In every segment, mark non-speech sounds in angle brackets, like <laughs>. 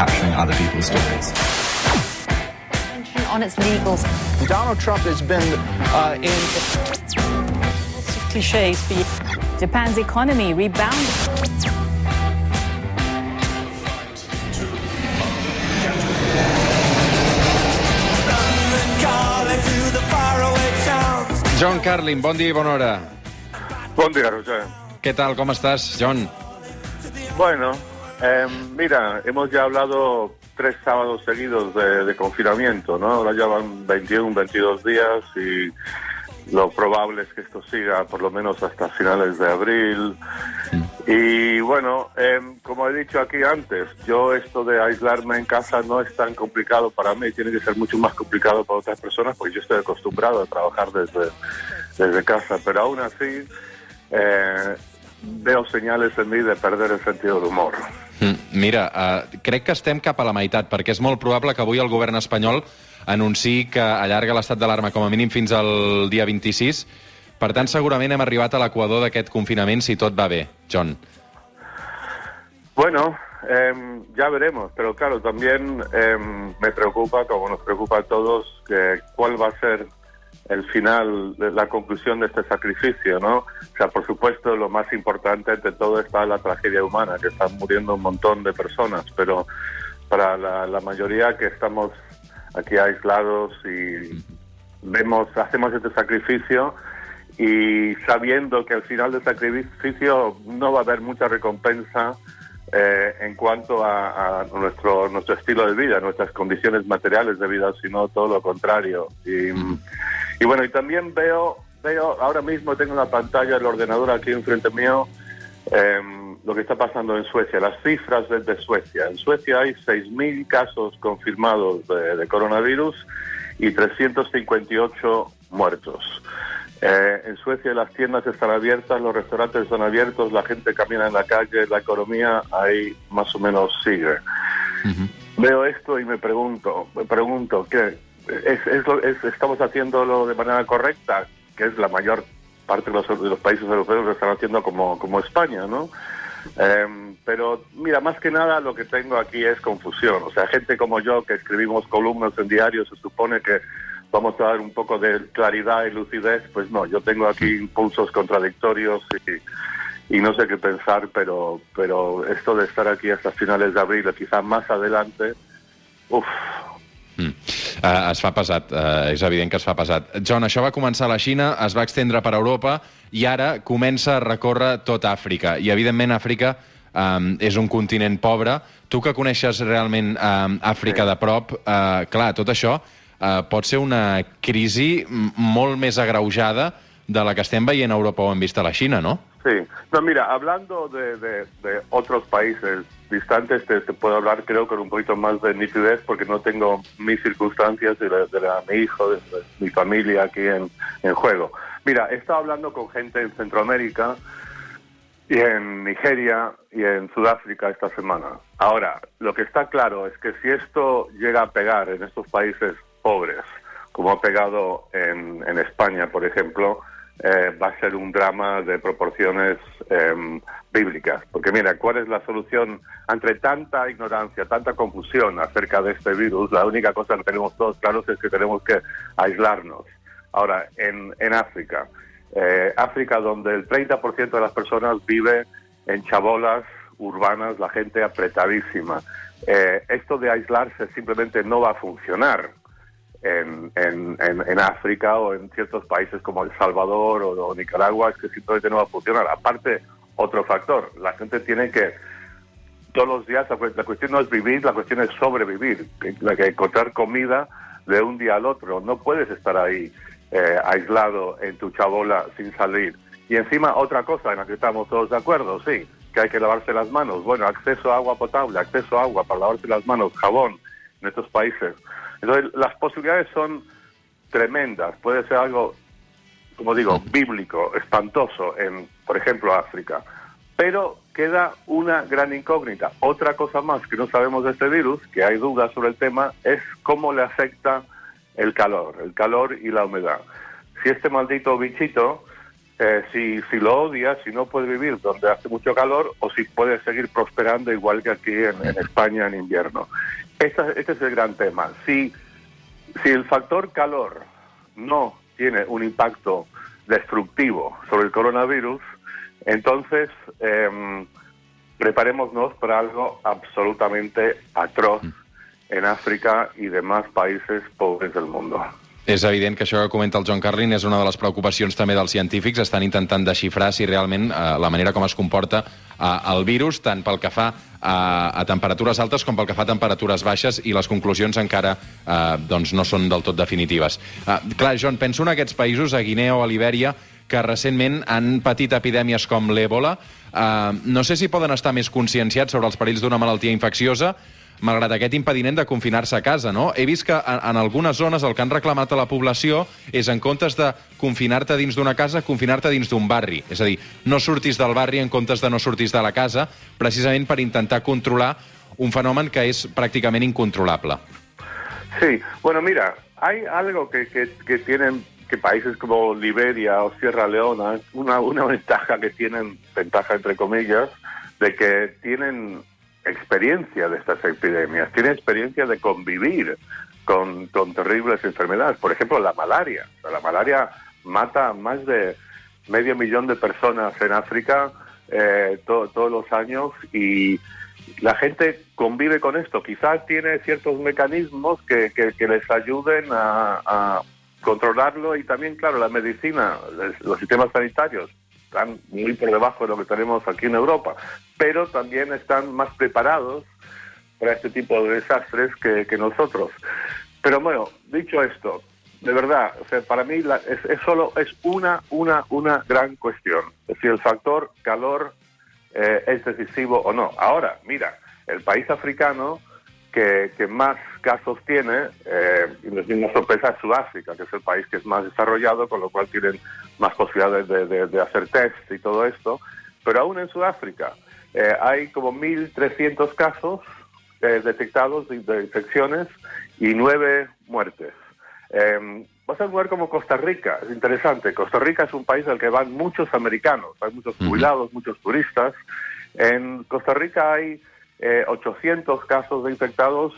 capturing other people's stories. On its legals. Donald Trump has been uh, in. Lots of cliches for you. Japan's economy rebounded. John Carlin, bon dia i bona hora. Buen día, Roger. Què tal, com estàs, John? Bueno, eh, mira, hemos ya hablado tres sábados seguidos de, de confinamiento, ¿no? Ahora ya van 21, 22 días y lo probable es que esto siga por lo menos hasta finales de abril. Y bueno, eh, como he dicho aquí antes, yo esto de aislarme en casa no es tan complicado para mí, tiene que ser mucho más complicado para otras personas porque yo estoy acostumbrado a trabajar desde, desde casa, pero aún así eh, veo senyals en mi de perder el sentido del humor. Mm, Mira, uh, crec que estem cap a la meitat, perquè és molt probable que avui el govern espanyol anunciï que allarga l'estat d'alarma com a mínim fins al dia 26. Per tant, segurament hem arribat a l'equador d'aquest confinament si tot va bé, John. Bueno, eh, ya veremos, pero claro, también eh, me preocupa, como nos preocupa a todos, que cuál va a ser el final, la conclusión de este sacrificio, ¿no? O sea, por supuesto, lo más importante de todo está la tragedia humana, que están muriendo un montón de personas, pero para la, la mayoría que estamos aquí aislados y vemos, hacemos este sacrificio y sabiendo que al final del sacrificio no va a haber mucha recompensa eh, en cuanto a, a nuestro nuestro estilo de vida, nuestras condiciones materiales de vida, sino todo lo contrario. Y, y bueno, y también veo, veo, ahora mismo tengo en la pantalla el ordenador aquí enfrente mío, em, lo que está pasando en Suecia, las cifras desde Suecia. En Suecia hay 6.000 casos confirmados de, de coronavirus y 358 muertos. Eh, en Suecia las tiendas están abiertas, los restaurantes están abiertos, la gente camina en la calle, la economía ahí más o menos sigue. Veo esto y me pregunto, me pregunto, ¿qué? ¿Es, es lo- es- ¿Estamos haciéndolo de manera correcta? Que es la mayor parte de los, de los países europeos lo están haciendo como, como España, ¿no? Em, pero mira, más que nada lo que tengo aquí es confusión. O sea, gente como yo que escribimos columnas en diarios, se supone que vamos a dar un poco de claridad y lucidez, pues no, yo tengo aquí impulsos contradictorios y, y no sé qué pensar, pero, pero esto de estar aquí hasta finales de abril o quizá más adelante, uff, Uh, es fa pesat, uh, és evident que es fa pesat. John, això va començar a la Xina, es va extendre per Europa i ara comença a recórrer tot Àfrica. I, evidentment, Àfrica um, és un continent pobre. Tu que coneixes realment um, Àfrica de prop, uh, clar, tot això uh, pot ser una crisi molt més agreujada de la que estem veient a Europa o hem vist a la Xina, no? Sí, no, mira, hablando de, de- de otros países distantes, te, te puedo hablar creo con un poquito más de nitidez porque no tengo mis circunstancias de, la- de la- mi hijo, de, de mi familia aquí en, en juego. Mira, he estado hablando con gente en Centroamérica y en Nigeria y en Sudáfrica esta semana. Ahora, lo que está claro es que si esto llega a pegar en estos países pobres, como ha pegado en, en España, por ejemplo, eh, va a ser un drama de proporciones em, bíblicas. Porque mira, ¿cuál es la solución ante tanta ignorancia, tanta confusión acerca de este virus? La única cosa que tenemos todos claros es que tenemos que aislarnos. Ahora, en, en África, eh, África donde el 30% de las personas vive en chabolas urbanas, la gente apretadísima. Eh, esto de aislarse simplemente no va a funcionar en, en, en, África o en ciertos países como El Salvador o, Nicaragua, es que simplemente no va a funcionar. Aparte, otro factor, la gente tiene que todos los días, la, cu- la cuestión no es vivir, la cuestión es sobrevivir, la que encontrar comida de un día al otro. No puedes estar ahí eh, aislado en tu chabola sin salir. Y encima otra cosa en la que estamos todos de acuerdo, sí, que hay que lavarse las manos. Bueno, acceso a agua potable, acceso a agua para lavarse las manos, jabón en estos países. Entonces, las posibilidades son tremendas. Puede ser algo, como digo, bíblico, espantoso en, por ejemplo, África. Pero queda una gran incógnita. Otra cosa más que no sabemos de este virus, que hay dudas sobre el tema, es cómo le afecta el calor, el calor y la humedad. Si este maldito bichito eh, si, si lo odia, si no puede vivir donde hace mucho calor o si puede seguir prosperando igual que aquí en, España en invierno. Esta- este es el gran tema. Si, si el factor calor no tiene un impacto destructivo sobre el coronavirus, entonces em, preparémonos para algo absolutamente atroz en África y demás países pobres del mundo. És evident que això que comenta el John Carlin és una de les preocupacions també dels científics. Estan intentant desxifrar si realment eh, la manera com es comporta eh, el virus, tant pel que fa a, a temperatures altes com pel que fa a temperatures baixes, i les conclusions encara eh, doncs no són del tot definitives. Eh, clar, John, penso en aquests països, a Guinea o a Libèria, que recentment han patit epidèmies com l'èbola. Eh, no sé si poden estar més conscienciats sobre els perills d'una malaltia infecciosa, malgrat aquest impediment de confinar-se a casa, no? He vist que en, en algunes zones el que han reclamat a la població és, en comptes de confinar-te dins d'una casa, confinar-te dins d'un barri. És a dir, no surtis del barri en comptes de no surtis de la casa, precisament per intentar controlar un fenomen que és pràcticament incontrolable. Sí, bueno, mira, hay algo que, que, que tienen que países como Liberia o Sierra Leona, una, una <laughs> ventaja que tienen, ventaja entre comillas, de que tienen experiencia de estas epidemias, tienen experiencia de convivir con, con terribles enfermedades. Por ejemplo, la malaria. La malaria mata a más de medio millón de personas en África eh, to- todos los años y la gente convive con esto. Quizás tiene ciertos mecanismos que, les ayuden a, controlarlo y también, claro, la medicina, los sistemas sanitarios están muy por debajo de lo que tenemos aquí en Europa, pero también están más preparados para este tipo de desastres que, que nosotros. Pero bueno, dicho esto, de verdad, para mí la- es, es solo es una, una, una gran cuestión. Es decir, el factor calor eh, es decisivo o no. Ahora, mira, el país africano que, que más casos tiene, eh, y no es ninguna sorpresa, es Sudáfrica, que es el país que es más desarrollado, con lo cual tienen más posibilidades de, de- de hacer test y todo esto. Pero aún en Sudáfrica eh, hay como 1.300 casos eh, detectados de, de infecciones y nueve muertes. Eh, vas a un lugar como Costa Rica, es interesante. Costa Rica es un país al que van muchos americanos, hay muchos jubilados, muchos turistas. En Costa Rica hay eh, 800 casos de infectados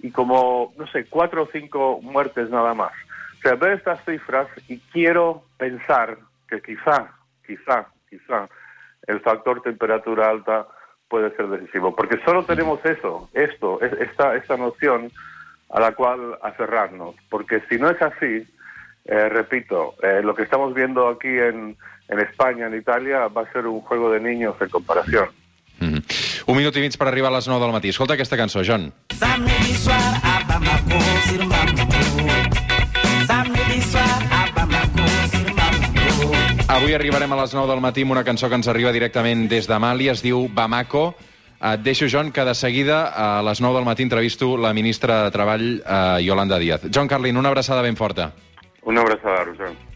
y como, no sé, cuatro o cinco muertes nada más. O sea, veo estas cifras y quiero pensar que quizá, quizá, quizá, el factor temperatura alta puede ser decisivo, porque solo tenemos eso, esto, es- esta, esta noción a la cual aferrarnos, porque si no es así, eh, repito, eh, lo que estamos viendo aquí en, en España, en Italia, va a ser un juego de niños en comparación. Mm -hmm. Un minut i mig per arribar a les 9 del matí. Escolta aquesta cançó, John. Samedi soir à Bamako, sur Bamako. Samedi soir à Bamako, sur Bamako. Avui arribarem a les 9 del matí amb una cançó que ens arriba directament des de Mali, es diu Bamako. Et deixo, John, que de seguida a les 9 del matí entrevisto la ministra de Treball, eh, Yolanda Díaz. John Carlin, una abraçada ben forta. Una abrazada, Rosán.